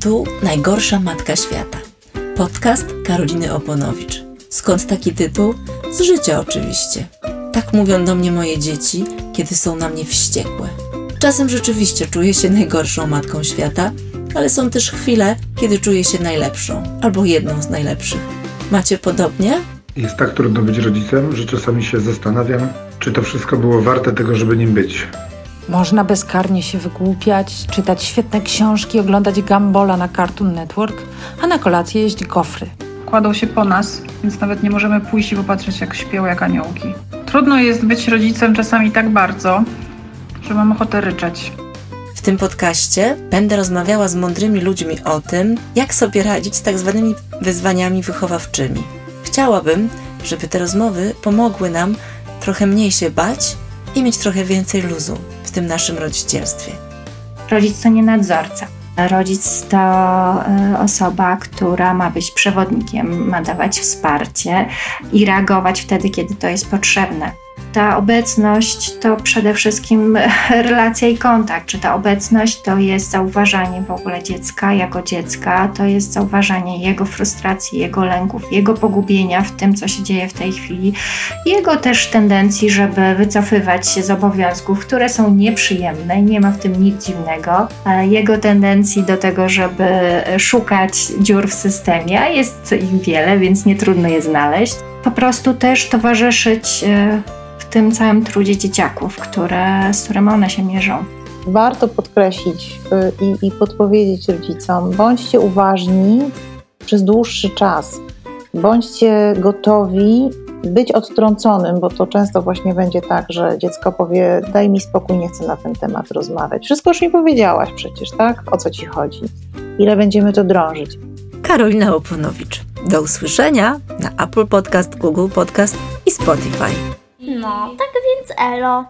Tu najgorsza matka świata. Podcast Karoliny Oponowicz. Skąd taki tytuł? Z życia oczywiście. Tak mówią do mnie moje dzieci, kiedy są na mnie wściekłe. Czasem rzeczywiście czuję się najgorszą matką świata, ale są też chwile, kiedy czuję się najlepszą albo jedną z najlepszych. Macie podobnie? Jest tak trudno być rodzicem, że czasami się zastanawiam, czy to wszystko było warte tego, żeby nim być. Można bezkarnie się wygłupiać, czytać świetne książki, oglądać Gambola na Cartoon Network, a na kolację jeść gofry. Kładą się po nas, więc nawet nie możemy pójść i popatrzeć, jak śpią jak aniołki. Trudno jest być rodzicem czasami tak bardzo, że mam ochotę ryczeć. W tym podcaście będę rozmawiała z mądrymi ludźmi o tym, jak sobie radzić z tak zwanymi wyzwaniami wychowawczymi. Chciałabym, żeby te rozmowy pomogły nam trochę mniej się bać i mieć trochę więcej luzu w tym naszym rodzicielstwie. Rodzic to nie nadzorca. Rodzic to y, osoba, która ma być przewodnikiem, ma dawać wsparcie i reagować wtedy, kiedy to jest potrzebne. Ta obecność to przede wszystkim relacja i kontakt. Czy ta obecność to jest zauważanie w ogóle dziecka jako dziecka, to jest zauważanie jego frustracji, jego lęków, jego pogubienia w tym, co się dzieje w tej chwili, jego też tendencji, żeby wycofywać się z obowiązków, które są nieprzyjemne nie ma w tym nic dziwnego, jego tendencji do tego, żeby szukać dziur w systemie, a jest ich wiele, więc nie trudno je znaleźć. Po prostu też towarzyszyć e, tym całym trudzie dzieciaków, które, z którym one się mierzą. Warto podkreślić y, i, i podpowiedzieć rodzicom, bądźcie uważni przez dłuższy czas. Bądźcie gotowi być odtrąconym, bo to często właśnie będzie tak, że dziecko powie: Daj mi spokój, nie chcę na ten temat rozmawiać. Wszystko już mi powiedziałaś przecież, tak? O co ci chodzi? Ile będziemy to drążyć? Karolina Oponowicz. Do usłyszenia na Apple Podcast, Google Podcast i Spotify. No, tak więc elo.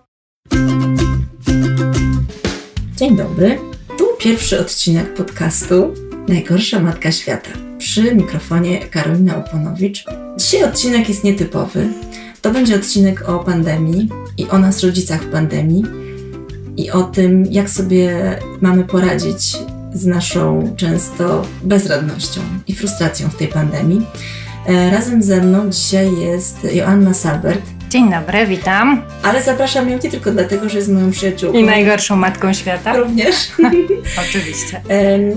Dzień dobry. Tu pierwszy odcinek podcastu Najgorsza Matka Świata. Przy mikrofonie Karolina Oponowicz. Dzisiaj odcinek jest nietypowy. To będzie odcinek o pandemii i o nas rodzicach w pandemii i o tym, jak sobie mamy poradzić z naszą często bezradnością i frustracją w tej pandemii. E, razem ze mną dzisiaj jest Joanna Salbert, Dzień dobry, witam. Ale zapraszam ją nie tylko dlatego, że jest moją przyjaciółką. I najgorszą matką świata. Również. Oczywiście.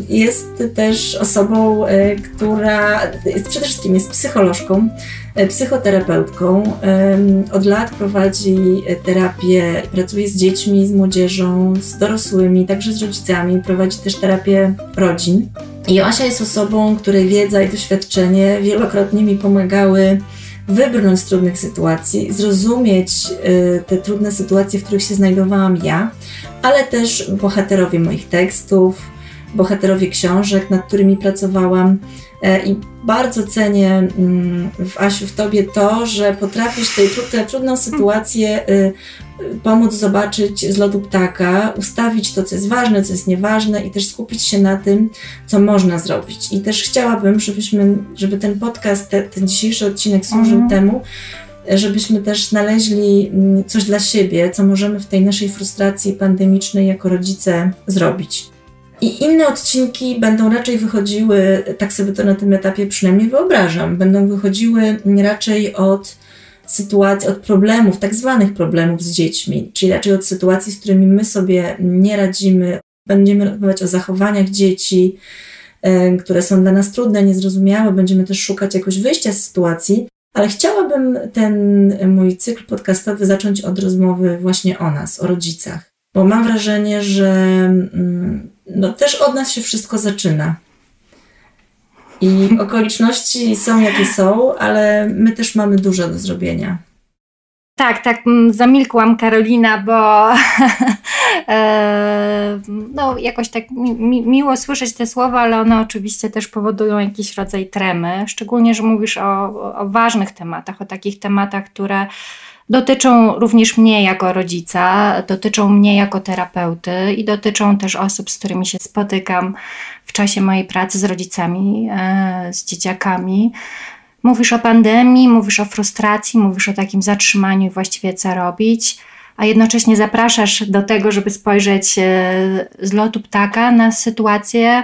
Jest też osobą, e, która jest, przede wszystkim jest psycholożką, e, psychoterapeutką. Od lat prowadzi terapię, pracuje z dziećmi, z młodzieżą, z dorosłymi, także z rodzicami. Prowadzi też terapię rodzin. I Joasia jest osobą, której wiedza i doświadczenie wielokrotnie mi pomagały wybrnąć z trudnych sytuacji, zrozumieć y, te trudne sytuacje, w których się znajdowałam ja, ale też bohaterowie moich tekstów, bohaterowie książek, nad którymi pracowałam. E, I bardzo cenię mm, w Asiu, w Tobie to, że potrafisz tej, tę trudną sytuację y, pomóc zobaczyć z lotu ptaka, ustawić to, co jest ważne, co jest nieważne i też skupić się na tym, co można zrobić. I też chciałabym, żebyśmy, żeby ten podcast, te, ten dzisiejszy odcinek służył mhm. temu, żebyśmy też znaleźli mm, coś dla siebie, co możemy w tej naszej frustracji pandemicznej jako rodzice zrobić. I inne odcinki będą raczej wychodziły, tak sobie to na tym etapie przynajmniej wyobrażam, będą wychodziły raczej od sytuacji, od problemów, tak zwanych problemów z dziećmi, czyli raczej od sytuacji, z którymi my sobie nie radzimy. Będziemy rozmawiać o zachowaniach dzieci, e, które są dla nas trudne, niezrozumiałe. Będziemy też szukać jakoś wyjścia z sytuacji, ale chciałabym ten mój cykl podcastowy zacząć od rozmowy właśnie o nas, o rodzicach, bo mam wrażenie, że mm, no, też od nas się wszystko zaczyna. I okoliczności są jakie są, ale my też mamy dużo do zrobienia. Tak, tak, zamilkłam Karolina, bo e, no, jakoś tak mi, miło słyszeć te słowa, ale one oczywiście też powodują jakiś rodzaj tremy, szczególnie, że mówisz o, o ważnych tematach, o takich tematach, które dotyczą również mnie jako rodzica, dotyczą mnie jako terapeuty i dotyczą też osób, z którymi się spotykam w czasie mojej pracy z rodzicami, e, z dzieciakami. Mówisz o pandemii, mówisz o frustracji, mówisz o takim zatrzymaniu właściwie co robić, a jednocześnie zapraszasz do tego, żeby spojrzeć e, z lotu ptaka na sytuację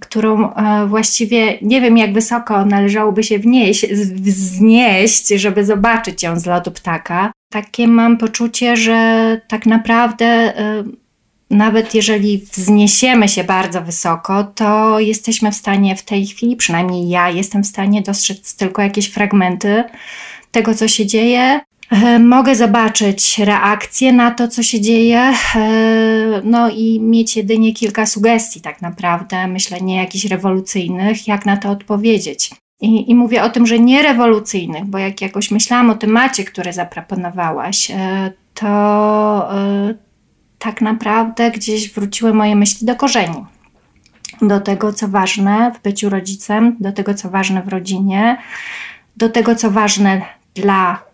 którą e, właściwie nie wiem, jak wysoko należałoby się wnieść, wznieść, żeby zobaczyć ją z lotu ptaka. Takie mam poczucie, że tak naprawdę e, nawet jeżeli wzniesiemy się bardzo wysoko, to jesteśmy w stanie w tej chwili, przynajmniej ja jestem w stanie dostrzec tylko jakieś fragmenty tego, co się dzieje. E, mogę zobaczyć reakcję na to, co się dzieje, e, no i mieć jedynie kilka sugestii, tak naprawdę, myślę, nie jakichś rewolucyjnych, jak na to odpowiedzieć. I, I, mówię o tym, że nie rewolucyjnych, bo jak jakoś myślałam o temacie, który zaproponowałaś, e, to tak naprawdę gdzieś wróciły moje myśli do korzeni. Do tego, co ważne w byciu rodzicem, do tego, co ważne w rodzinie, do tego, co ważne dla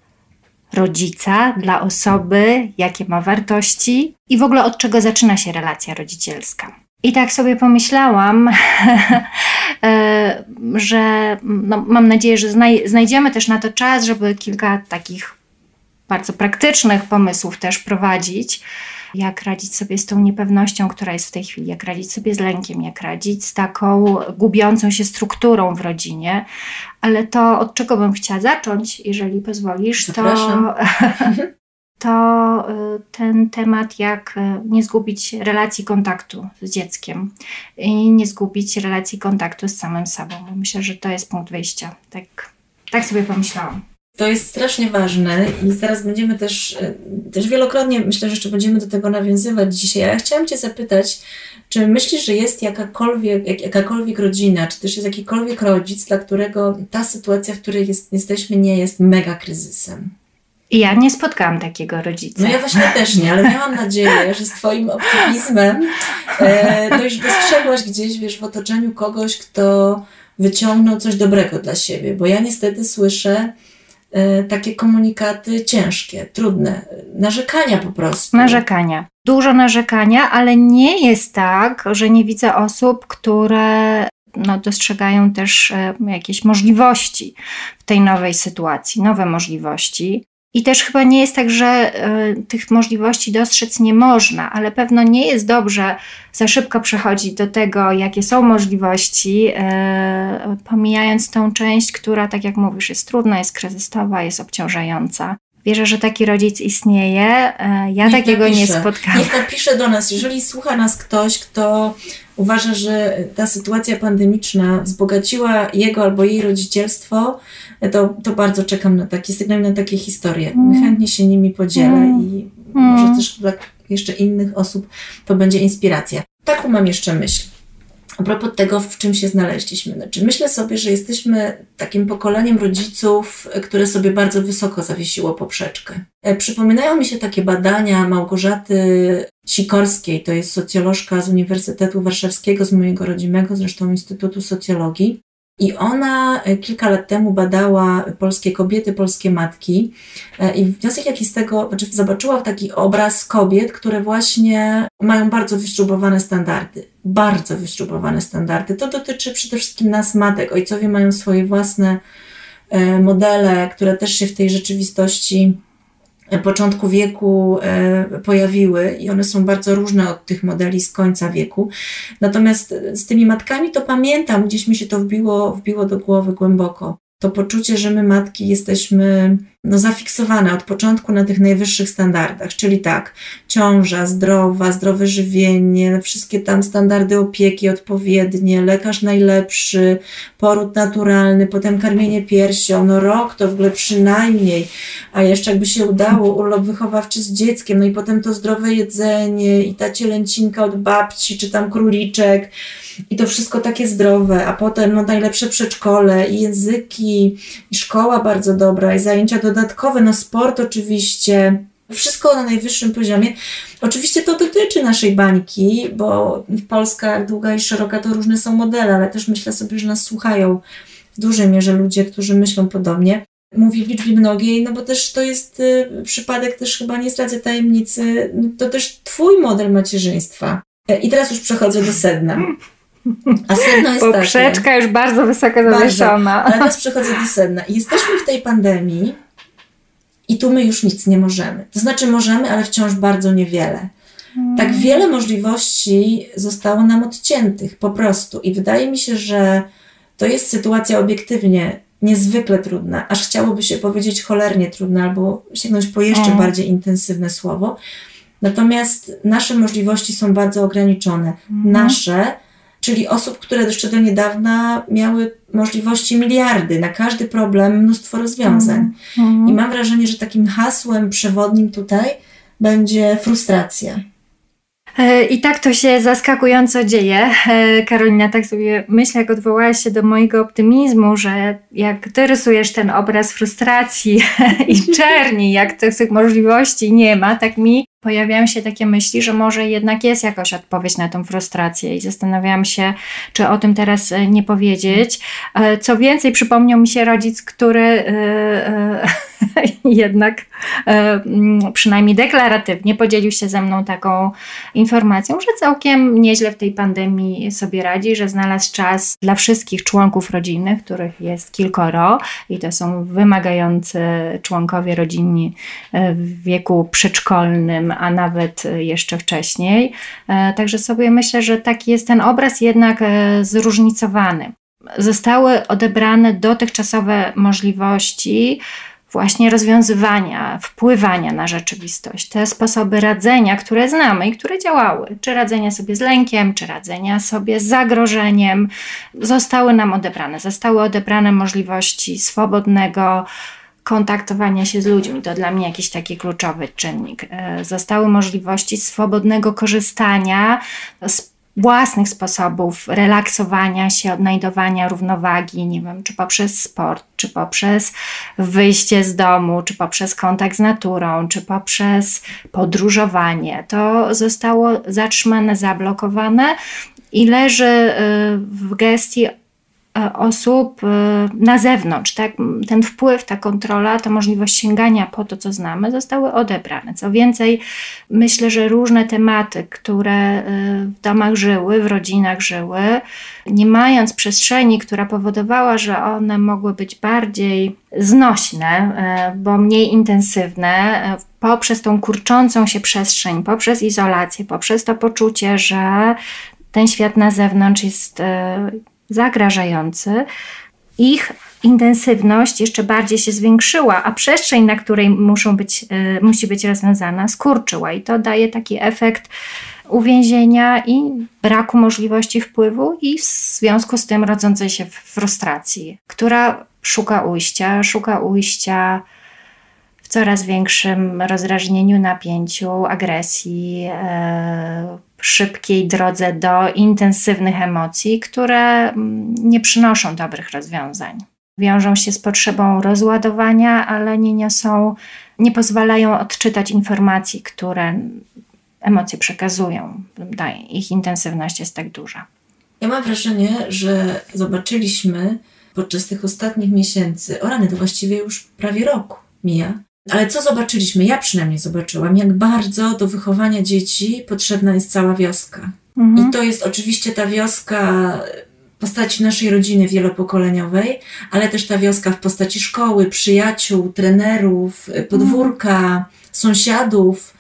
rodzica, dla osoby, jakie ma wartości i w ogóle od czego zaczyna się relacja rodzicielska. I tak sobie pomyślałam, e, że no, mam nadzieję, że znajdziemy też na to czas, żeby kilka takich bardzo praktycznych pomysłów też prowadzić jak radzić sobie z tą niepewnością, która jest w tej chwili, jak radzić sobie z lękiem, jak radzić z taką gubiącą się strukturą w rodzinie. Ale to, od czego bym chciała zacząć, jeżeli pozwolisz, to, to y, ten temat, jak y, nie zgubić relacji kontaktu z dzieckiem i nie zgubić relacji kontaktu z samym sobą. Myślę, że to jest punkt wyjścia. Tak, tak sobie pomyślałam. To jest strasznie ważne i zaraz będziemy też, e, też wielokrotnie, myślę, że jeszcze będziemy do tego nawiązywać dzisiaj. Ja chciałam Cię zapytać, czy myślisz, że jest jakakolwiek, jak, jakakolwiek rodzina, czy też jest jakikolwiek rodzic, dla którego ta sytuacja, w której jest, jesteśmy, nie jest mega kryzysem? Ja nie spotkałam takiego rodzica. No ja właśnie też nie, ale miałam nadzieję, że z Twoim optymizmem e, to już dostrzegłaś gdzieś, wiesz, w otoczeniu kogoś, kto wyciągnął coś dobrego dla siebie, bo ja niestety słyszę, takie komunikaty ciężkie, trudne, narzekania po prostu. Narzekania. Dużo narzekania, ale nie jest tak, że nie widzę osób, które no, dostrzegają też e, jakieś możliwości w tej nowej sytuacji, nowe możliwości. I też chyba nie jest tak, że y, tych możliwości dostrzec nie można, ale pewno nie jest dobrze za szybko przechodzić do tego, jakie są możliwości, y, pomijając tą część, która, tak jak mówisz, jest trudna, jest kryzysowa, jest obciążająca. Wierzę, że taki rodzic istnieje. Ja Niech takiego napisze. nie spotkałam. Niech napisze do nas, jeżeli słucha nas ktoś, kto uważa, że ta sytuacja pandemiczna wzbogaciła jego albo jej rodzicielstwo, to, to bardzo czekam na takie sygnały, na takie historie. Mm. Chętnie się nimi podzielę mm. i mm. może też dla jeszcze innych osób to będzie inspiracja. Taką mam jeszcze myśl. A propos tego, w czym się znaleźliśmy. Znaczy, myślę sobie, że jesteśmy takim pokoleniem rodziców, które sobie bardzo wysoko zawiesiło poprzeczkę. E, przypominają mi się takie badania Małgorzaty Sikorskiej, to jest socjolożka z Uniwersytetu Warszawskiego, z mojego rodzimego zresztą Instytutu Socjologii. I ona e, kilka lat temu badała polskie kobiety, polskie matki e, i wniosek jaki z tego, znaczy zobaczyła taki obraz kobiet, które właśnie mają bardzo wyśrubowane standardy, bardzo wyśrubowane standardy. To dotyczy przede wszystkim nas matek. Ojcowie mają swoje własne e, modele, które też się w tej rzeczywistości początku wieku e, pojawiły i one są bardzo różne od tych modeli z końca wieku. Natomiast z tymi matkami to pamiętam, gdzieś mi się to wbiło, wbiło do głowy głęboko to poczucie, że my matki jesteśmy no, zafiksowane od początku na tych najwyższych standardach, czyli tak, ciąża zdrowa, zdrowe żywienie, wszystkie tam standardy opieki odpowiednie, lekarz najlepszy, poród naturalny, potem karmienie piersią, no rok to w ogóle przynajmniej, a jeszcze jakby się udało, urlop wychowawczy z dzieckiem, no i potem to zdrowe jedzenie i ta cielęcinka od babci, czy tam króliczek, i to wszystko takie zdrowe, a potem no, najlepsze przedszkole i języki, i szkoła bardzo dobra, i zajęcia dodatkowe, no sport oczywiście, wszystko na najwyższym poziomie. Oczywiście to dotyczy naszej bańki, bo w Polska jak długa i szeroka to różne są modele, ale też myślę sobie, że nas słuchają w dużej mierze ludzie, którzy myślą podobnie. Mówię w liczbie mnogiej, no bo też to jest y, przypadek, też chyba nie zdradzę tajemnicy, no to też Twój model macierzyństwa. I teraz już przechodzę do sedna. A sedno jest Poprzeczka takie. już bardzo wysoko zawieszona. Ale teraz przechodzę do sedna. Jesteśmy w tej pandemii i tu my już nic nie możemy. To znaczy możemy, ale wciąż bardzo niewiele. tak wiele możliwości zostało nam odciętych po prostu. I wydaje mi się, że to jest sytuacja obiektywnie niezwykle trudna, aż chciałoby się powiedzieć cholernie trudna, albo sięgnąć po jeszcze Mm. bardziej intensywne słowo. Natomiast nasze możliwości są bardzo ograniczone. Mhm. Nasze, czyli osób, które jeszcze do niedawna miały możliwości miliardy, na każdy problem mnóstwo rozwiązań. Mhm. I mam wrażenie, że takim hasłem przewodnim tutaj będzie frustracja. E, I tak to się zaskakująco dzieje. E, Karolina, tak sobie myślę, jak odwołałaś się do mojego optymizmu, że jak ty rysujesz ten obraz frustracji i czerni, jak tych, tych możliwości nie ma, tak mi pojawiają się takie myśli, że może jednak jest jakaś odpowiedź na tą frustrację i zastanawiałam się, czy o tym teraz e, nie powiedzieć. Co więcej, przypomniał mi się rodzic, który jednak e, mm, przynajmniej deklaratywnie podzielił się ze mną taką informacją, że całkiem nieźle w tej pandemii sobie radzi, że znalazł czas dla wszystkich członków rodziny, których jest kilkoro i to są wymagający członkowie rodzinni e, w wieku przedszkolnym, a nawet jeszcze wcześniej. E, Także sobie myślę, że taki jest ten obraz jednak zróżnicowany. Zostały odebrane dotychczasowe możliwości właśnie rozwiązywania, wpływania na rzeczywistość. Te sposoby radzenia, które znamy i które działały, czy radzenia sobie z lękiem, czy radzenia sobie z zagrożeniem, zostały nam odebrane. Zostały odebrane możliwości swobodnego kontaktowania się z ludźmi. To dla mnie jakiś taki kluczowy czynnik. E, Zostały możliwości swobodnego korzystania z własnych sposobów relaksowania się, odnajdowania równowagi, nie wiem, czy poprzez sport, czy poprzez wyjście z domu, czy poprzez kontakt z naturą, czy poprzez podróżowanie. To zostało zatrzymane, zablokowane i leży y, w gestii osób e, na zewnątrz. Tak? Ten wpływ, ta kontrola, ta możliwość sięgania po to, co znamy, zostały odebrane. Co więcej, myślę, że różne tematy, które e, w domach żyły, w rodzinach żyły, nie mając przestrzeni, która powodowała, że one mogły być bardziej znośne, e, bo mniej intensywne, e, poprzez tą kurczącą się przestrzeń, poprzez izolację, poprzez to poczucie, że ten świat na zewnątrz jest e, zagrażający, ich intensywność jeszcze bardziej się zwiększyła, a przestrzeń, na której muszą być, e, musi być rozwiązana, skurczyła. I to daje taki efekt uwięzienia i braku możliwości wpływu, i w związku z tym rodzącej się frustracji, która szuka ujścia, szuka ujścia w coraz większym rozdrażnieniu, napięciu, agresji, e, szybkiej drodze do intensywnych emocji, które mm, nie przynoszą dobrych rozwiązań. Wiążą się z potrzebą rozładowania, ale nie niosą, nie pozwalają odczytać informacji, które emocje przekazują. Ich intensywność jest tak duża. Ja mam wrażenie, że zobaczyliśmy podczas tych ostatnich miesięcy, o rany, to właściwie już prawie roku mija, ale co zobaczyliśmy? Ja przynajmniej zobaczyłam, jak bardzo do wychowania dzieci potrzebna jest cała wioska. Mhm. I to jest oczywiście ta wioska w postaci naszej rodziny wielopokoleniowej, ale też ta wioska w postaci szkoły, przyjaciół, trenerów, podwórka, sąsiadów,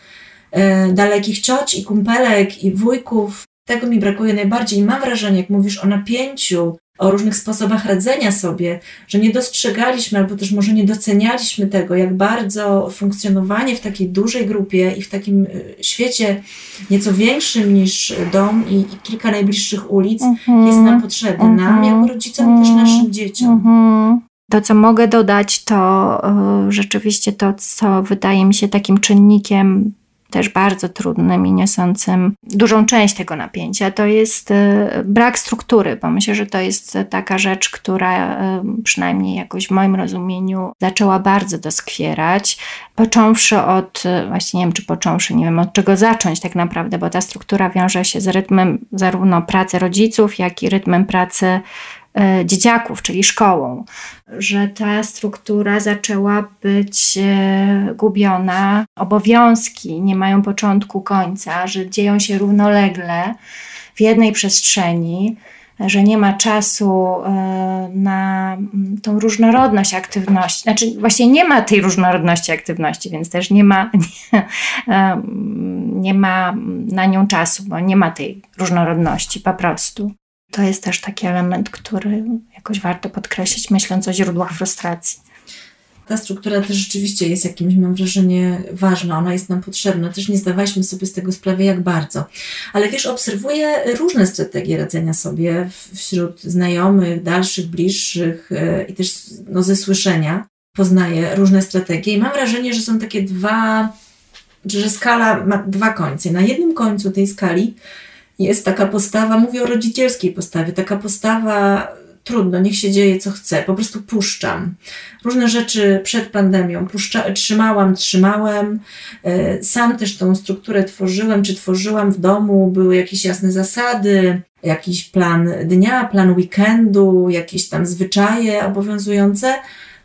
e, dalekich cioć i kumpelek i wujków. Tego mi brakuje najbardziej. I mam wrażenie, jak mówisz o napięciu, o różnych sposobach radzenia sobie, że nie dostrzegaliśmy albo też może nie docenialiśmy tego, jak bardzo funkcjonowanie w takiej dużej grupie i w takim y, świecie nieco większym niż dom i, i kilka najbliższych ulic jest nam potrzebne, nam Mhm. jako rodzicom i też naszym dzieciom. Mhm. To, co mogę dodać, to y, rzeczywiście to, co wydaje mi się takim czynnikiem też bardzo trudnym i niosącym dużą część tego napięcia, to jest y, brak struktury, bo myślę, że to jest taka rzecz, która y, przynajmniej jakoś w moim rozumieniu zaczęła bardzo doskwierać, począwszy od, y, właśnie nie wiem czy począwszy, nie wiem od czego zacząć tak naprawdę, bo ta struktura wiąże się z rytmem zarówno pracy rodziców, jak i rytmem pracy e, dzieciaków, czyli szkołą, że ta struktura zaczęła być e, gubiona, obowiązki nie mają początku, końca, że dzieją się równolegle w jednej przestrzeni, że nie ma czasu e, na tą różnorodność aktywności. Znaczy, właśnie nie ma tej różnorodności aktywności, więc też nie ma, nie, nie ma na nią czasu, bo nie ma tej różnorodności po prostu. To jest też taki element, który jakoś warto podkreślić, myśląc o źródłach frustracji. Ta struktura też rzeczywiście jest jakimś, mam wrażenie, ważna, ona jest nam potrzebna. Też nie zdawaliśmy sobie z tego sprawy, jak bardzo. Ale wiesz, obserwuję różne strategie radzenia sobie wśród znajomych, dalszych, bliższych e, i też no, ze słyszenia. Poznaję różne strategie i mam wrażenie, że są takie dwa, że skala ma dwa końce. Na jednym końcu tej skali jest taka postawa, mówię o rodzicielskiej postawie, taka postawa trudno, niech się dzieje co chce, po prostu puszczam. Różne rzeczy przed pandemią puszcza, trzymałam, trzymałem. E, sam też tą strukturę tworzyłem, czy tworzyłam w domu, były jakieś jasne zasady, jakiś plan dnia, plan weekendu, jakieś tam zwyczaje obowiązujące.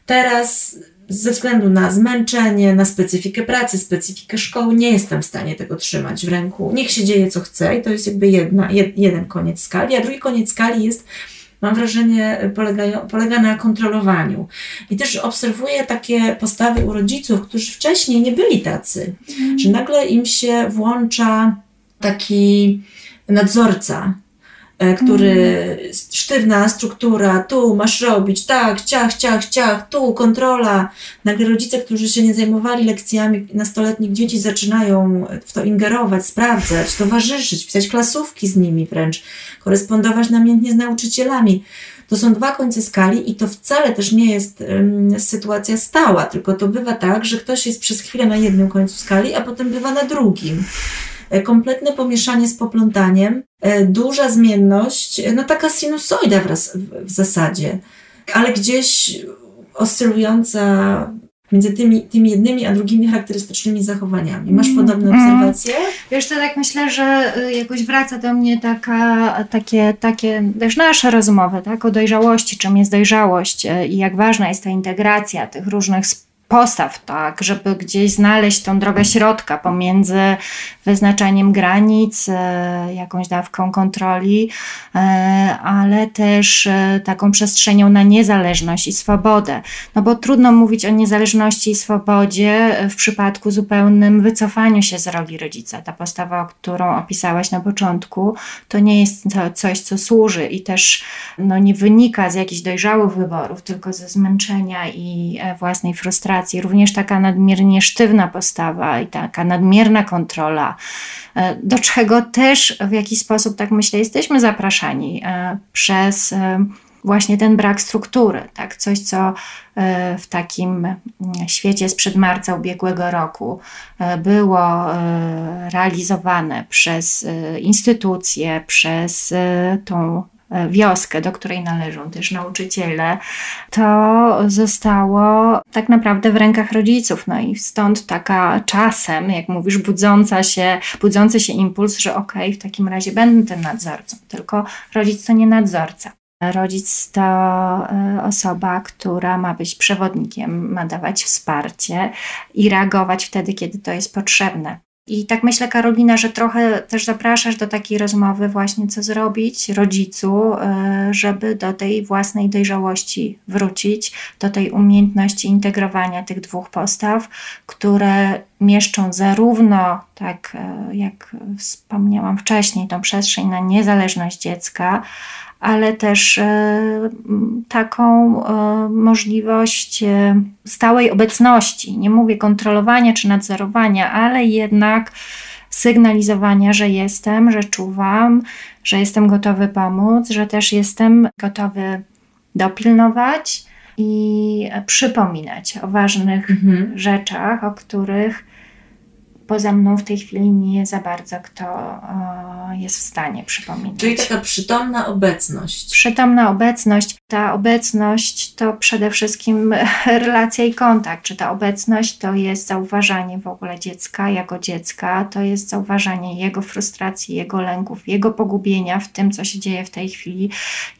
Teraz ze względu na zmęczenie, na specyfikę pracy, specyfikę szkoły, nie jestem w stanie tego trzymać w ręku. Niech się dzieje co chce i to jest jakby jedna, jed, jeden koniec skali, a drugi koniec skali jest mam wrażenie, polega, polega na kontrolowaniu. I też obserwuję takie postawy u rodziców, którzy wcześniej nie byli tacy, mm. że nagle im się włącza taki nadzorca, który mm. sztywna struktura, tu masz robić, tak, ciach, ciach, ciach, tu kontrola. Nagle rodzice, którzy się nie zajmowali lekcjami nastoletnich dzieci, zaczynają w to ingerować, sprawdzać, towarzyszyć, pisać klasówki z nimi wręcz, korespondować namiętnie z nauczycielami. To są dwa końce skali i to wcale też nie jest um, sytuacja stała, tylko to bywa tak, że ktoś jest przez chwilę na jednym końcu skali, a potem bywa na drugim. E, kompletne pomieszanie z poplątaniem, e, duża zmienność, e, no taka sinusoida w, w zasadzie, ale gdzieś oscylująca między tymi, tymi jednymi a drugimi charakterystycznymi zachowaniami. Masz mhm. podobne mm. obserwacje? Wiesz co, tak myślę, że y, jakoś wraca do mnie taka, takie, takie też nasze rozmowy tak, o dojrzałości, czym jest dojrzałość i jak ważna jest ta integracja tych różnych postaw, tak, żeby gdzieś znaleźć tą drogę środka pomiędzy wyznaczaniem granic, e, jakąś dawką kontroli, e, ale też e, taką przestrzenią na niezależność i swobodę. No bo trudno mówić o niezależności i swobodzie w przypadku zupełnym wycofaniu się z roli rodzica. Ta postawa, którą opisałaś na początku, to nie jest coś, co służy i też no, nie wynika z jakichś dojrzałych wyborów, tylko ze zmęczenia i własnej frustracji również taka nadmiernie sztywna postawa i taka nadmierna kontrola, e, do czego też w jakiś sposób, tak myślę, jesteśmy zapraszani e, przez e, właśnie ten brak struktury, tak? coś, co w takim mm, świecie sprzed marca ubiegłego roku było realizowane przez instytucje, przez tą wioskę, do której należą też nauczyciele, to zostało tak naprawdę w rękach rodziców. No i stąd taka czasem, jak mówisz, budząca się, budzący się impuls, że okej, okay, w takim razie będę tym nadzorcą, tylko rodzic to nie nadzorca. Rodzic to e, osoba, która ma być przewodnikiem, ma dawać wsparcie i reagować wtedy, kiedy to jest potrzebne. I tak myślę, Karolina, że trochę też zapraszasz do takiej rozmowy, właśnie co zrobić rodzicu, e, żeby do tej własnej dojrzałości wrócić, do tej umiejętności integrowania tych dwóch postaw, które mieszczą zarówno, tak e, jak wspomniałam wcześniej, tą przestrzeń na niezależność dziecka, ale też e, taką e, możliwość e, stałej obecności. Nie mówię kontrolowania czy nadzorowania, ale jednak sygnalizowania, że jestem, że czuwam, że jestem gotowy pomóc, że też jestem gotowy dopilnować i przypominać o ważnych mhm. rzeczach, o których poza mną w tej chwili nie za bardzo kto jest w stanie przypominać. Czyli taka przytomna obecność. Przytomna obecność. Ta obecność to przede wszystkim relacja i kontakt. Czy ta obecność to jest zauważanie w ogóle dziecka jako dziecka, to jest zauważanie jego frustracji, jego lęków, jego pogubienia w tym, co się dzieje w tej chwili,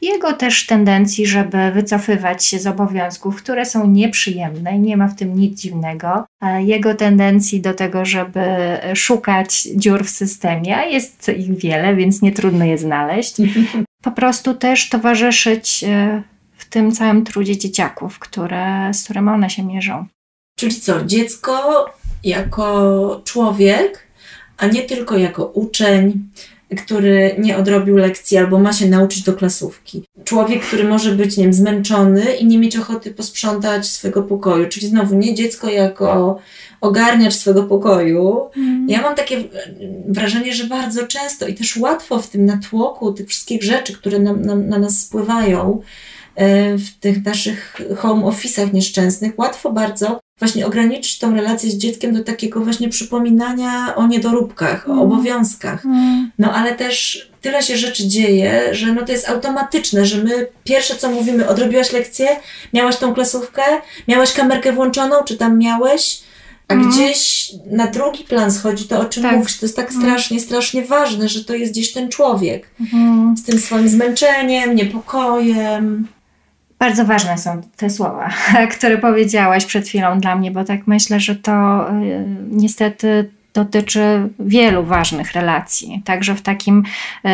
jego też tendencji, żeby wycofywać się z obowiązków, które są nieprzyjemne i nie ma w tym nic dziwnego, jego tendencji do tego, żeby szukać dziur w systemie, a jest ich wiele, więc nie trudno je znaleźć. Po prostu też towarzyszyć e, w tym całym trudzie dzieciaków, które, z którym one się mierzą. Czyli co, dziecko jako człowiek, a nie tylko jako uczeń, który nie odrobił lekcji albo ma się nauczyć do klasówki. Człowiek, który może być nie wiem, zmęczony i nie mieć ochoty posprzątać swojego pokoju, czyli znowu nie dziecko jako ogarniacz swojego pokoju. Mm. Ja mam takie wrażenie, że bardzo często i też łatwo w tym natłoku tych wszystkich rzeczy, które na, na, na nas spływają, w tych naszych home office'ach nieszczęsnych, łatwo bardzo właśnie ograniczyć tą relację z dzieckiem do takiego właśnie przypominania o niedoróbkach, mm. o obowiązkach. Mm. No ale też tyle się rzeczy dzieje, że no to jest automatyczne, że my pierwsze co mówimy, odrobiłaś lekcję, miałaś tą klasówkę, miałaś kamerkę włączoną, czy tam miałeś, a mm. gdzieś na drugi plan schodzi to, o czym tak. mówisz. To jest tak mhm. strasznie, strasznie ważne, że to jest gdzieś ten człowiek mm. z tym swoim zmęczeniem, niepokojem. Bardzo ważne są te słowa, które powiedziałaś przed chwilą dla mnie, bo tak myślę, że to y, niestety dotyczy wielu ważnych relacji. Także w takim y,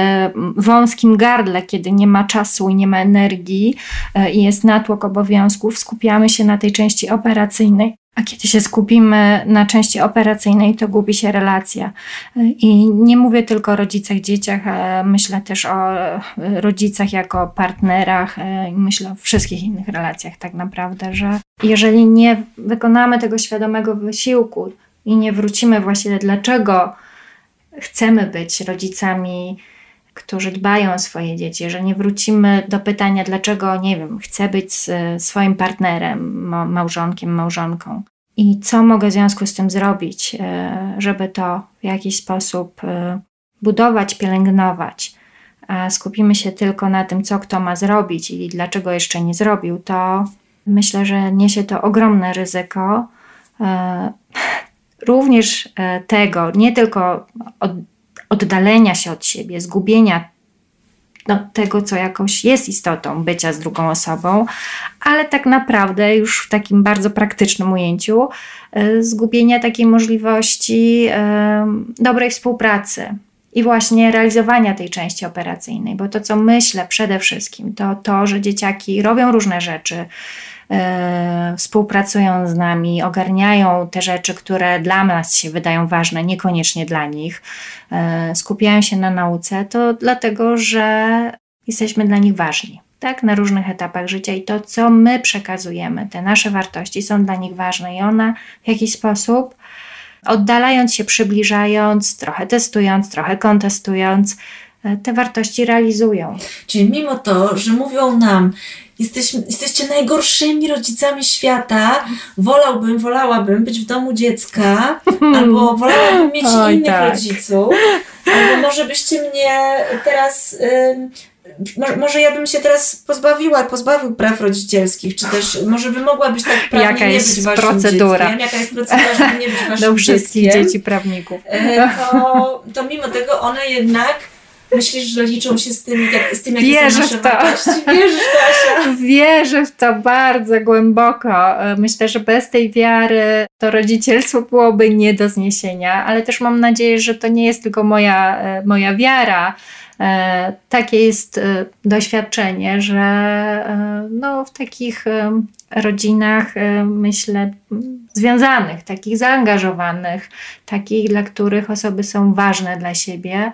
wąskim gardle, kiedy nie ma czasu i nie ma energii y, i jest natłok obowiązków, skupiamy się na tej części operacyjnej. A kiedy się skupimy na części operacyjnej, to gubi się relacja. I nie mówię tylko o rodzicach, dzieciach, myślę też o rodzicach jako partnerach i myślę o wszystkich innych relacjach tak naprawdę, że jeżeli nie wykonamy tego świadomego wysiłku i nie wrócimy właśnie dlaczego chcemy być rodzicami, którzy dbają o swoje dzieci, że nie wrócimy do pytania, dlaczego, nie wiem, chcę być swoim partnerem, małżonkiem, małżonką i co mogę w związku z tym zrobić, e, żeby to w jakiś sposób e, budować, pielęgnować. A skupimy się tylko na tym, co kto ma zrobić i dlaczego jeszcze nie zrobił, to myślę, że niesie to ogromne ryzyko. E, również tego, nie tylko oddalenia się od siebie, zgubienia no, tego, co jakoś jest istotą bycia z drugą osobą, ale tak naprawdę już w takim bardzo praktycznym ujęciu y, zgubienia takiej możliwości y, dobrej współpracy i właśnie realizowania tej części operacyjnej, bo to, co myślę przede wszystkim, to to, że dzieciaki robią różne rzeczy, E, współpracują z nami, ogarniają te rzeczy, które dla nas się wydają ważne, niekoniecznie dla nich, e, skupiają się na nauce, to dlatego, że jesteśmy dla nich ważni. Tak, na różnych etapach życia i to, co my przekazujemy, te nasze wartości są dla nich ważne i one w jakiś sposób, oddalając się, przybliżając, trochę testując, trochę kontestując, e, te wartości realizują. Czyli mimo to, że mówią nam, Jesteśmy, jesteście najgorszymi rodzicami świata. Wolałbym, wolałabym być w domu dziecka, albo wolałabym mieć Oj, innych tak. rodziców, albo może byście mnie teraz. Może ja bym się teraz pozbawiła, pozbawił praw rodzicielskich, czy też może by mogła być tak prawnie Jaka nie jest być waszym procedura? dzieckiem. Jaka jest procedura, żeby nie być waszym Do wszystkich dzieckiem. dzieci prawników. E, to, to mimo tego one jednak Myślisz, że liczą się z tym, jak, z tym jakie Wierzę są nasze wartości? Wierzysz w to, Wierzę w to bardzo głęboko. Myślę, że bez tej wiary to rodzicielstwo byłoby nie do zniesienia, ale też mam nadzieję, że to nie jest tylko moja, e, moja wiara. E, takie jest e, doświadczenie, że no, w takich rodzinach, myślę, związanych, takich zaangażowanych, takich, dla których osoby są ważne dla siebie,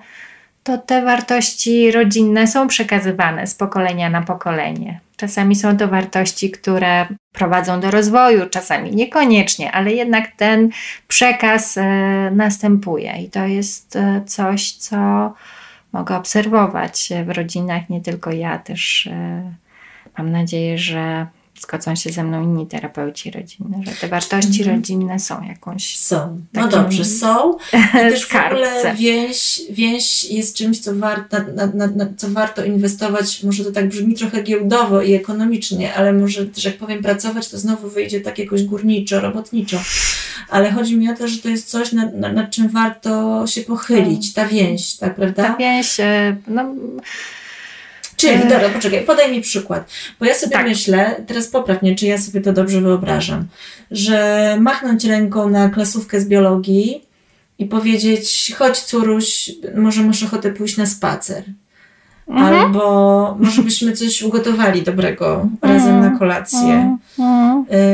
to te wartości rodzinne są przekazywane z pokolenia na pokolenie. Czasami są to wartości, które prowadzą do rozwoju, czasami niekoniecznie, ale jednak ten przekaz e, następuje i to jest e, coś, co mogę obserwować w rodzinach, nie tylko ja, też e, mam nadzieję, że zgodzą się ze mną inni terapeuci rodzinni, że te wartości mhm. rodzinne są jakąś. Są. No dobrze, są. I też w ogóle więź, więź jest czymś, co, war, na, na, na, co warto inwestować. Może to tak brzmi trochę giełdowo i ekonomicznie, ale może że jak powiem pracować, to znowu wyjdzie tak jakoś górniczo, robotniczo. Ale chodzi mi o to, że to jest coś, nad, nad czym warto się pochylić, ta więź, tak prawda? Ta więź, e, no Czyli, dobra, poczekaj, podaj mi przykład. Bo ja sobie tak. myślę, teraz popraw mnie, czy ja sobie to dobrze wyobrażam, że machnąć ręką na klasówkę z biologii i powiedzieć, chodź córuś, może masz ochotę pójść na spacer. Mhm. Albo może byśmy coś ugotowali dobrego razem na kolację.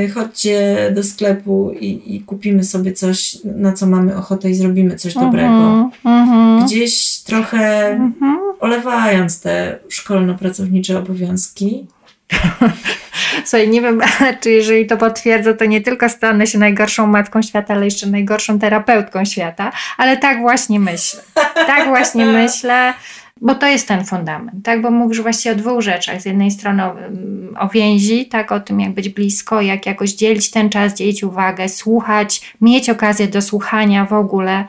Y, chodźcie do sklepu i, i, kupimy sobie coś, na co mamy ochotę i zrobimy coś dobrego. Gdzieś trochę olewając te szkolno-pracownicze obowiązki. Słuchaj, nie wiem, czy jeżeli to potwierdzę, to nie tylko stanę się najgorszą matką świata, ale jeszcze najgorszą terapeutką świata, ale tak właśnie myślę. Tak właśnie myślę. Bo to jest ten fundament, tak? Bo mówisz właśnie o dwóch rzeczach. Z jednej strony o, o więzi, tak? O tym, jak być blisko, jak jakoś dzielić ten czas, dzielić uwagę, słuchać, mieć okazję do słuchania w ogóle,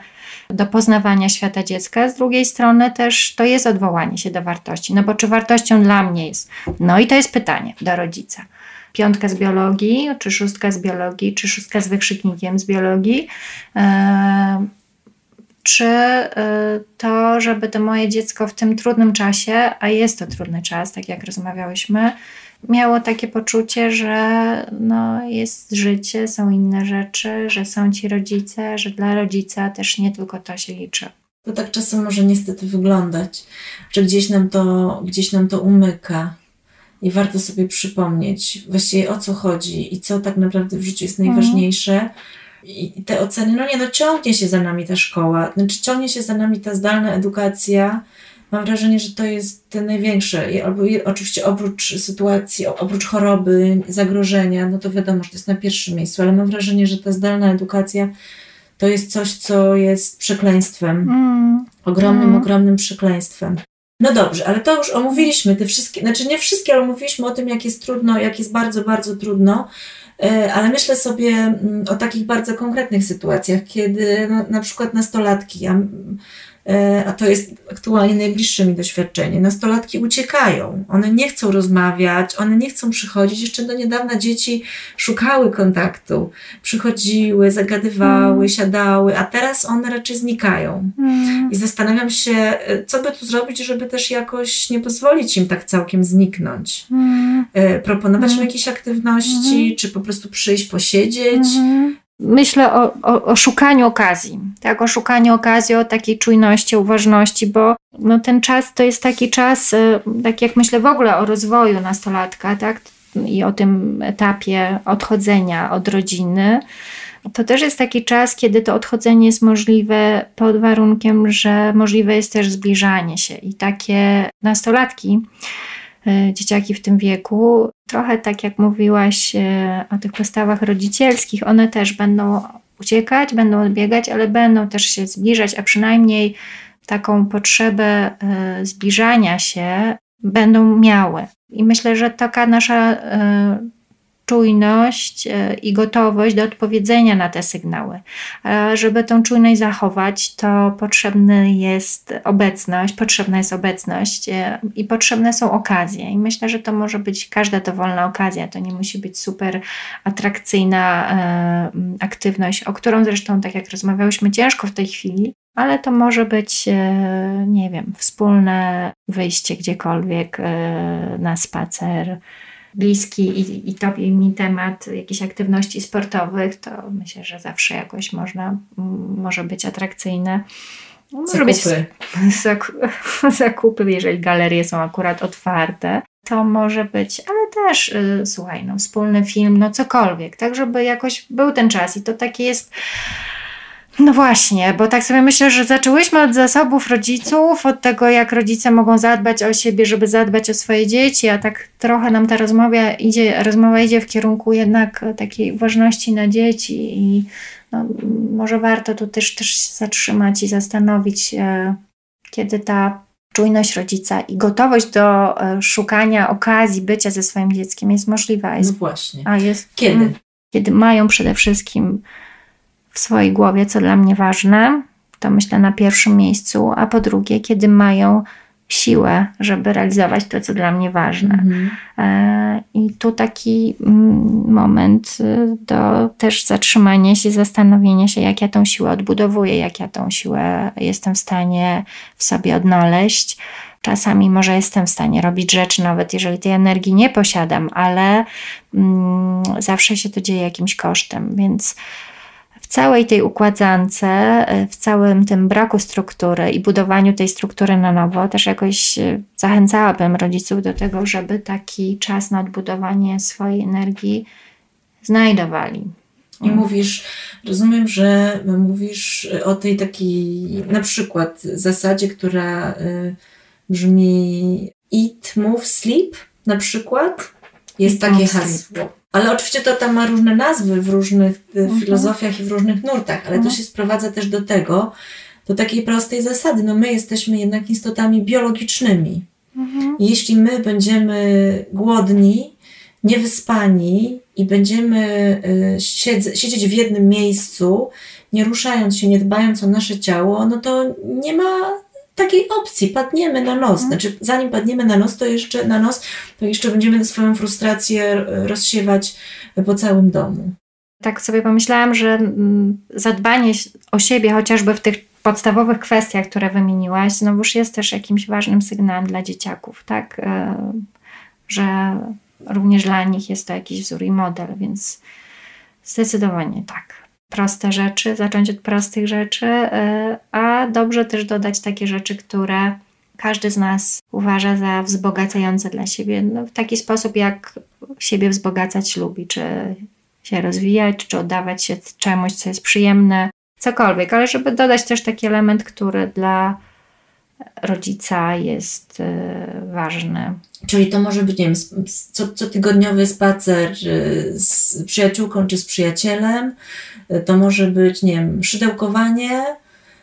do poznawania świata dziecka. Z drugiej strony też to jest odwołanie się do wartości. No bo czy wartością dla mnie jest? No i to jest pytanie do rodzica. Piątka z biologii, czy szóstka z biologii, czy szóstka z wykrzyknikiem z biologii. Yy, czy y, to, żeby to moje dziecko w tym trudnym czasie, a jest to trudny czas, tak jak rozmawiałyśmy, miało takie poczucie, że no, jest życie, są inne rzeczy, że są ci rodzice, że dla rodzica też nie tylko to się liczy. To tak czasem może niestety wyglądać, że gdzieś nam to, gdzieś nam to umyka. I warto sobie przypomnieć właściwie o co chodzi i co tak naprawdę w życiu jest mhm. najważniejsze. Mm i te oceny, no nie, no ciągnie się za nami ta szkoła, znaczy ciągnie się za nami ta zdalna edukacja. Mam wrażenie, że to jest te największe, oczywiście oprócz sytuacji, oprócz choroby, zagrożenia, no to wiadomo, że to jest na pierwszym miejscu, ale mam wrażenie, że ta zdalna edukacja to jest coś, co jest przekleństwem. Mm. Ogromnym, mm. ogromnym przekleństwem. No dobrze, ale to już omówiliśmy te wszystkie, znaczy nie wszystkie, ale mówiliśmy o tym, jak jest trudno, jak jest bardzo, bardzo trudno. E, ale myślę sobie mm, o takich bardzo konkretnych sytuacjach, kiedy no, na przykład nastolatki, a, e, a to jest aktualnie najbliższe mi doświadczenie, nastolatki uciekają, one nie chcą rozmawiać, one nie chcą przychodzić. Jeszcze do niedawna dzieci szukały kontaktu, przychodziły, zagadywały, mm. siadały, a teraz one raczej znikają. Mm. I zastanawiam się, e, co by tu zrobić, żeby też jakoś nie pozwolić im tak całkiem zniknąć. Mm. Proponować im jakieś aktywności, mm. czy po prostu prostu przyjść, posiedzieć. Myślę o, o, o, szukaniu okazji, tak? o szukaniu okazji, o takiej czujności, uważności, bo no, ten czas to jest taki czas, y, tak jak myślę w ogóle o rozwoju nastolatka, tak? i o tym etapie odchodzenia od rodziny. To też jest taki czas, kiedy to odchodzenie jest możliwe pod warunkiem, że możliwe jest też zbliżanie się. I takie nastolatki, dzieciaki w tym wieku. Trochę tak jak mówiłaś e, o tych postawach rodzicielskich, one też będą uciekać, będą odbiegać, ale będą też się zbliżać, a przynajmniej taką potrzebę e, zbliżania się będą miały. I myślę, że taka nasza czujność e, i gotowość do odpowiedzenia na te sygnały. Żeby tą czujność zachować, to potrzebna jest obecność, potrzebna jest obecność e, i potrzebne są okazje. I myślę, że to może być każda dowolna okazja. To nie musi być super atrakcyjna e, aktywność, o którą zresztą, tak jak rozmawiałyśmy, ciężko w tej chwili, ale to może być, nie wiem, wspólne wyjście gdziekolwiek na spacer, bliski i, i tobie i mi temat jakichś aktywności sportowych, to myślę, że zawsze jakoś można, może być atrakcyjne. Może zakupy. być zakupy, jeżeli galerie są akurat otwarte. To może być, ale też y, słuchaj, no, wspólny film, no cokolwiek, tak, żeby jakoś był ten czas i to takie jest no właśnie, bo tak sobie myślę, że zaczęłyśmy od zasobów rodziców, od tego, jak rodzice mogą zadbać o siebie, żeby zadbać o swoje dzieci, a tak trochę nam ta rozmowa idzie, rozmowa idzie w kierunku jednak takiej ważności na dzieci i no, może warto tu też, też się zatrzymać i zastanowić się, kiedy ta czujność rodzica i gotowość do e, szukania okazji bycia ze swoim dzieckiem jest możliwa. Jest, no właśnie. A jest, kiedy? Mm, kiedy mają przede wszystkim w swojej głowie, co dla mnie ważne, to myślę na pierwszym miejscu, a po drugie, kiedy mają siłę, żeby realizować to, co dla mnie ważne. Mhm. E, I tu taki mm, moment y, do też zatrzymania się, zastanowienia się, jak ja tą siłę odbudowuję, jak ja tą siłę jestem w stanie w sobie odnaleźć. Czasami może jestem w stanie robić rzeczy, nawet jeżeli tej energii nie posiadam, ale mm, zawsze się to dzieje jakimś kosztem, więc całej tej układance, e, w całym tym braku struktury i budowaniu tej struktury na nowo, też jakoś e, zachęcałabym rodziców do tego, żeby taki czas na odbudowanie swojej energii znajdowali. I mówisz, rozumiem, że mówisz o tej takiej na przykład zasadzie, która y, brzmi eat, move, sleep na przykład. Jest eat, takie hasło. Ale oczywiście to tam ma różne nazwy w różnych y, mhm. filozofiach i w różnych nurtach, ale mhm. to się sprowadza też do tego, do takiej prostej zasady. No my jesteśmy jednak istotami biologicznymi. Mhm. Jeśli my będziemy głodni, niewyspani i będziemy y, siedz, siedzieć w jednym miejscu, nie ruszając się, nie dbając o nasze ciało, no to nie ma takiej opcji, padniemy na nos. Mhm. Znaczy, zanim padniemy na nos, to jeszcze na nos, to jeszcze będziemy swoją frustrację rozsiewać po całym domu. Tak sobie pomyślałam, że mm, zadbanie o siebie, chociażby w tych podstawowych kwestiach, które wymieniłaś, znowuż jest też jakimś ważnym sygnałem dla dzieciaków, tak? E, że również dla nich jest to jakiś wzór i model, więc zdecydowanie tak proste rzeczy, zacząć od prostych rzeczy, e, a dobrze też dodać takie rzeczy, które każdy z nas uważa za wzbogacające dla siebie, no, w taki sposób, jak siebie wzbogacać lubi, czy się rozwijać, czy oddawać się czemuś, co jest przyjemne, cokolwiek, ale żeby dodać też taki element, który dla rodzica jest e, ważny. Czyli to może być, nie wiem, co, cotygodniowy spacer e, z przyjaciółką czy z przyjacielem, e, to może być, nie wiem, szydełkowanie,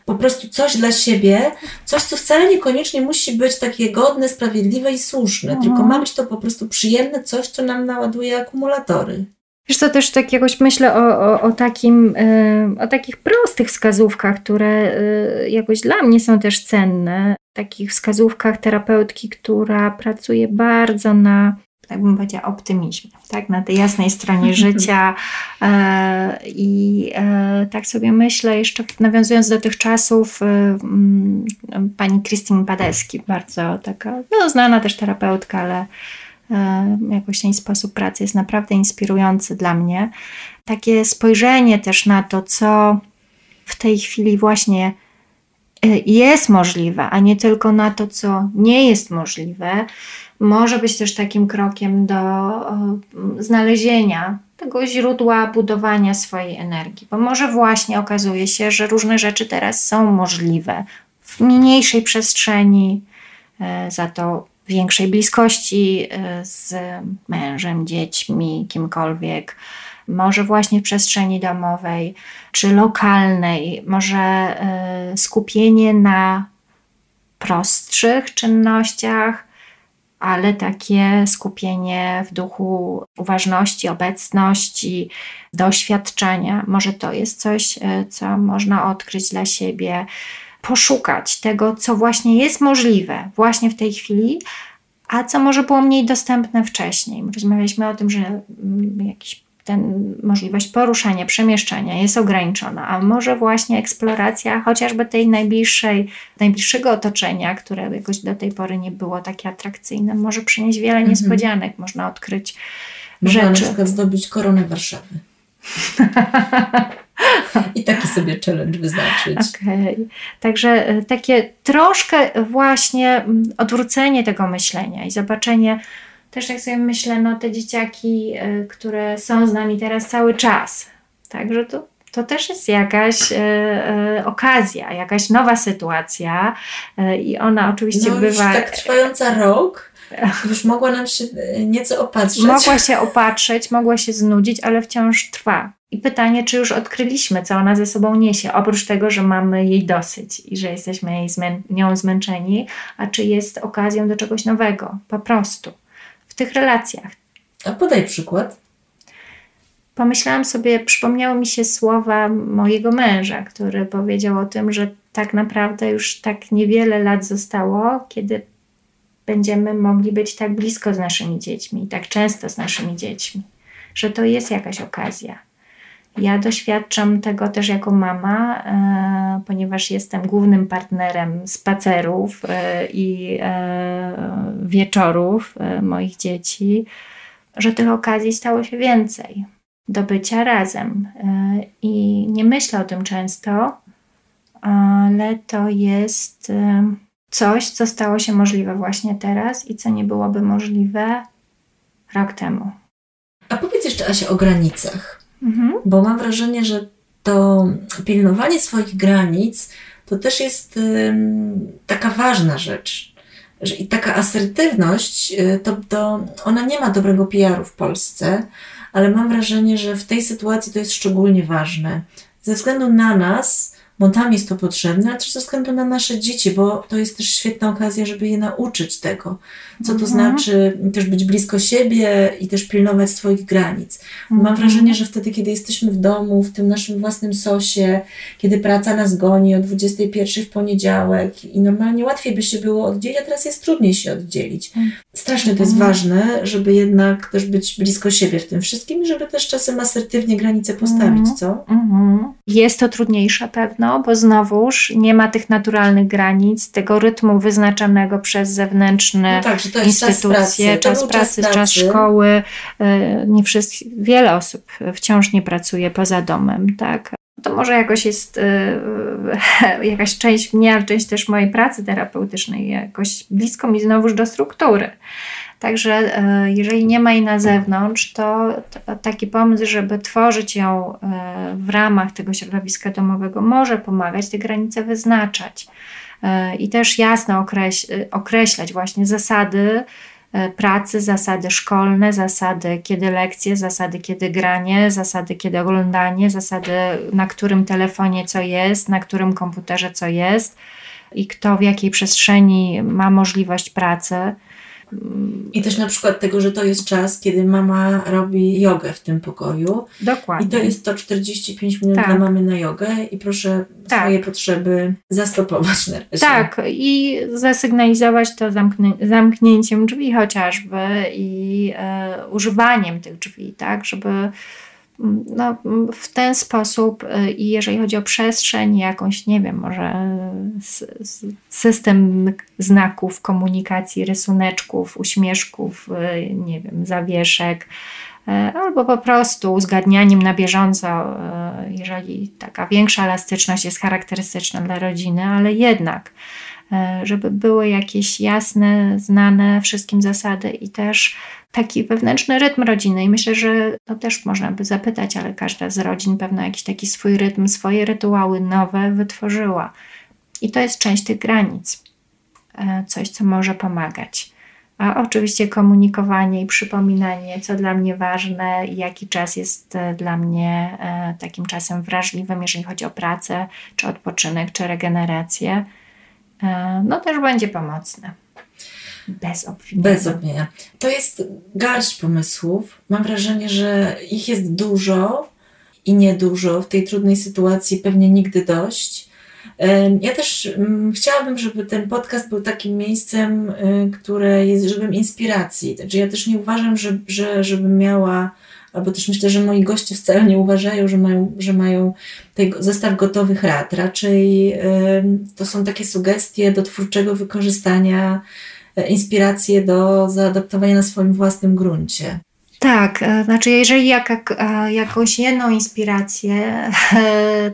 po prostu coś dla siebie, coś, co wcale niekoniecznie musi być takie godne, sprawiedliwe i słuszne, mhm. tylko ma być to po prostu przyjemne, coś, co nam naładuje akumulatory. Wiesz co, też tak jakoś myślę o, o, o, takim, y, o takich prostych wskazówkach, które y, jakoś dla mnie są też cenne. Takich wskazówkach terapeutki, która pracuje bardzo na, tak bym powiedziała, optymizmie, tak? na tej jasnej stronie życia. E, I e, tak sobie myślę, jeszcze nawiązując do tych czasów, e, pani Christine Padeski, bardzo taka, no, znana też terapeutka, ale E, jakoś ten sposób pracy jest naprawdę inspirujący dla mnie. Takie spojrzenie też na to, co w tej chwili właśnie e, jest możliwe, a nie tylko na to, co nie jest możliwe, może być też takim krokiem do znalezienia tego źródła budowania swojej energii, bo może właśnie okazuje się, że różne rzeczy teraz są możliwe w mniejszej przestrzeni, e, za to większej bliskości y, z mężem, dziećmi, kimkolwiek. Może właśnie w przestrzeni domowej czy lokalnej, może y, skupienie na prostszych czynnościach, ale takie skupienie w duchu uważności, obecności, doświadczenia. Może to jest coś, y, co można odkryć dla siebie poszukać tego, co właśnie jest możliwe właśnie w tej chwili, a co może było mniej dostępne wcześniej. Rozmawialiśmy o tym, że mm, jakiś ten możliwość poruszania, przemieszczania jest ograniczona, a może właśnie eksploracja chociażby tej najbliższej, najbliższego otoczenia, które jakoś do tej pory nie było takie atrakcyjne, może przynieść wiele mhm. niespodzianek, można odkryć Można rzeczy. na przykład zdobyć koronę Warszawy. I taki sobie challenge wyznaczyć. Okay. Także e, takie troszkę właśnie mm, odwrócenie tego myślenia i zobaczenie, też tak sobie myślę, no te dzieciaki, e, które są z nami teraz cały czas. Także to, to też jest jakaś e, e, okazja, jakaś nowa sytuacja e, i ona oczywiście no, bywa. tak trwająca rok. Już mogła nam się nieco opatrzeć. Mogła się opatrzeć, mogła się znudzić, ale wciąż trwa. I pytanie, czy już odkryliśmy, co ona ze sobą niesie, oprócz tego, że mamy jej dosyć i że jesteśmy jej zmę nią zmęczeni, a czy jest okazją do czegoś nowego, po prostu, w tych relacjach. A podaj przykład. Pomyślałam sobie, przypomniały mi się słowa mojego męża, który powiedział o tym, że tak naprawdę już tak niewiele lat zostało, kiedy będziemy mogli być tak blisko z naszymi dziećmi, tak często z naszymi dziećmi, że to jest jakaś okazja ja doświadczam tego też jako mama, e, ponieważ jestem głównym partnerem spacerów e, i e, wieczorów moich dzieci, że tych okazji stało się więcej. do bycia razem. E, I nie myślę o tym często, ale to jest e, coś, co stało się możliwe właśnie teraz i co nie byłoby możliwe rok temu. A powiedz jeszcze, Asia, o granicach. Mhm. Bo mam wrażenie, że to pilnowanie swoich granic to też jest taka ważna rzecz. Że, I taka asertywność, y, to, to ona nie ma dobrego PR-u w Polsce, ale mam wrażenie, że w tej sytuacji to jest szczególnie ważne. Ze względu na nas, bo tam jest to potrzebne, ale też ze względu na nasze dzieci, bo to jest też świetna okazja, żeby je nauczyć tego, co to Mhm. znaczy też być blisko siebie i też pilnować swoich granic. Mam Mhm. wrażenie, że wtedy, kiedy jesteśmy w domu, w tym naszym własnym sosie, kiedy praca nas goni o 21 w poniedziałek i normalnie łatwiej by się było oddzielić, a teraz jest trudniej się oddzielić. Strasznie to jest Mhm. ważne, żeby jednak też być blisko siebie w tym wszystkim i żeby też czasem asertywnie granice postawić, Mhm. co? Mhm. Jest to trudniejsze pewno, bo znowuż nie ma tych naturalnych granic, tego rytmu wyznaczonego przez zewnętrzne No tak, że to jest czas instytucje, pracy, to czas pracy, czas szkoły. E, Nie wszyscy, wiele osób wciąż nie pracuje poza domem, tak. To może jakoś jest e, jakaś część mnie, ale część też mojej pracy terapeutycznej jakoś blisko mi znowuż do struktury. Także e, jeżeli nie ma jej na zewnątrz, to, to taki pomysł, żeby tworzyć ją e, w ramach tego środowiska domowego może pomagać te granice wyznaczać E, i też jasno okreś- określać właśnie zasady pracy, zasady szkolne, zasady kiedy lekcje, zasady kiedy granie, zasady kiedy oglądanie, zasady na którym telefonie co jest, na którym komputerze co jest i kto w jakiej przestrzeni ma możliwość pracy. I też na przykład tego, że to jest czas, kiedy mama robi jogę w tym pokoju. Dokładnie. I to jest to 45 minut Tak. dla mamy na jogę i proszę Tak. swoje potrzeby zastopować na razie. Tak, i zasygnalizować to zamknięciem drzwi chociażby i e, używaniem tych drzwi, tak, żeby no, w ten sposób e, i jeżeli chodzi o przestrzeń, jakąś, nie wiem, może system znaków komunikacji, rysuneczków, uśmieszków, e, nie wiem, zawieszek, e, albo po prostu uzgadnianiem na bieżąco, jeżeli taka większa elastyczność jest charakterystyczna dla rodziny, ale jednak, żeby były jakieś jasne, znane wszystkim zasady i też taki wewnętrzny rytm rodziny. I myślę, że to też można by zapytać, ale każda z rodzin pewno jakiś taki swój rytm, swoje rytuały nowe wytworzyła. I to jest część tych granic, e, coś, co może pomagać. A oczywiście komunikowanie i przypominanie, co dla mnie ważne, jaki czas jest e, dla mnie e, takim czasem wrażliwym, jeżeli chodzi o pracę, czy odpoczynek, czy regenerację, no też będzie pomocne. Bez obwiniania. Bez obwienia. To jest garść pomysłów. Mam wrażenie, że ich jest dużo i niedużo w tej trudnej sytuacji, pewnie nigdy dość. Ja też mm, chciałabym, żeby ten podcast był takim miejscem, y, które jest źródłem inspiracji. Także ja też nie uważam, że, że, żebym miała, albo też myślę, że moi goście wcale nie uważają, że mają, że mają tej zestaw gotowych rad. Raczej to są takie sugestie do twórczego wykorzystania inspiracje do zaadaptowania na swoim własnym gruncie. Tak, e, znaczy jeżeli jaka, e, jakąś jedną inspirację e,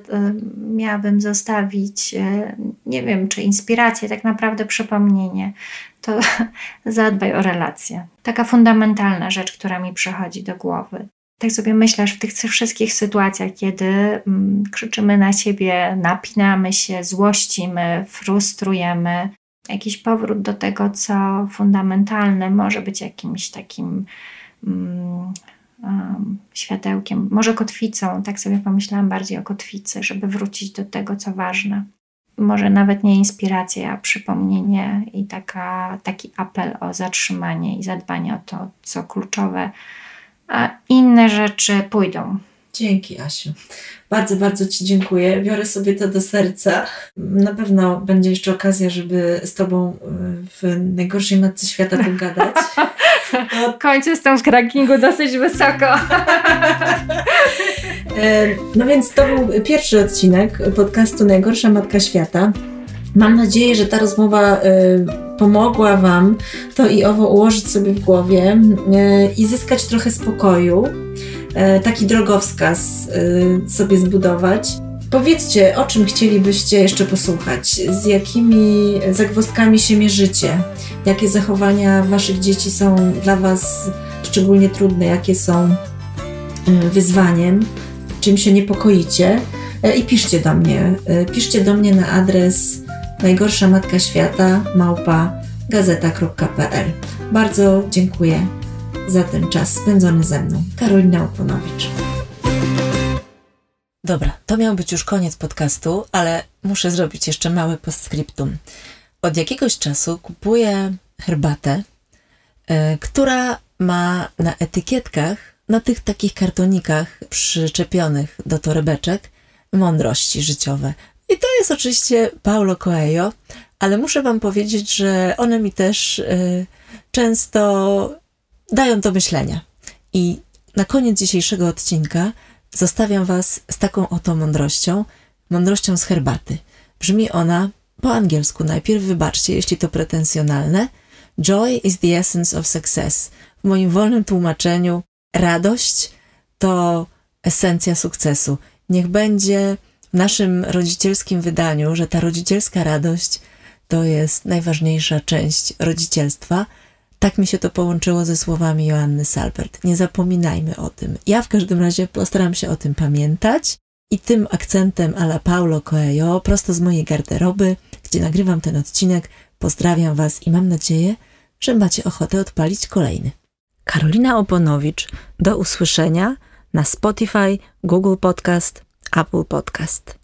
miałabym zostawić, e, nie wiem czy inspirację, tak naprawdę przypomnienie, to zadbaj o relacje. Taka fundamentalna rzecz, która mi przychodzi do głowy. Tak sobie myślę, że w tych wszystkich sytuacjach, kiedy mm, krzyczymy na siebie, napinamy się, złościmy, frustrujemy, jakiś powrót do tego, co fundamentalne, może być jakimś takim um, światełkiem, może kotwicą, tak sobie pomyślałam bardziej o kotwicy, żeby wrócić do tego, co ważne. Może nawet nie inspiracja, a przypomnienie i taka, taki apel o zatrzymanie i zadbanie o to, co kluczowe, a inne rzeczy pójdą. Dzięki, Asiu. Bardzo, bardzo Ci dziękuję. Biorę sobie to do serca. Na pewno będzie jeszcze okazja, żeby z Tobą y, w najgorszej matce świata pogadać. W końcu jestem w rankingu dosyć wysoko. E, No więc to był pierwszy odcinek podcastu Najgorsza Matka Świata. Mam nadzieję, że ta rozmowa e, pomogła Wam to i owo ułożyć sobie w głowie e, i zyskać trochę spokoju e, taki drogowskaz e, sobie zbudować. Powiedzcie, o czym chcielibyście jeszcze posłuchać, z jakimi zagwozdkami się mierzycie, jakie zachowania waszych dzieci są dla was szczególnie trudne, jakie są wyzwaniem, czym się niepokoicie i piszcie do mnie. Piszcie do mnie na adres najgorsza matka świata małpa gazeta.pl. Bardzo dziękuję za ten czas spędzony ze mną. Karolina Oponowicz. Dobra, to miał być już koniec podcastu, ale muszę zrobić jeszcze małe postscriptum. Od jakiegoś czasu kupuję herbatę, yy, która ma na etykietkach, na tych takich kartonikach przyczepionych do torebeczek, mądrości życiowe. I to jest oczywiście Paulo Coelho, ale muszę Wam powiedzieć, że one mi też y, często dają do myślenia. I na koniec dzisiejszego odcinka zostawiam Was z taką oto mądrością, mądrością z herbaty. Brzmi ona po angielsku najpierw, wybaczcie, jeśli to pretensjonalne. Joy is the essence of success. W moim wolnym tłumaczeniu radość to esencja sukcesu. Niech będzie w naszym rodzicielskim wydaniu, że ta rodzicielska radość to jest najważniejsza część rodzicielstwa. Tak mi się to połączyło ze słowami Joanny Salbert. Nie zapominajmy o tym. Ja w każdym razie postaram się o tym pamiętać i tym akcentem ala Paulo Coelho, prosto z mojej garderoby, gdzie nagrywam ten odcinek, pozdrawiam Was i mam nadzieję, że macie ochotę odpalić kolejny. Karolina Oponowicz, do usłyszenia na Spotify, Google Podcast, Apple Podcast.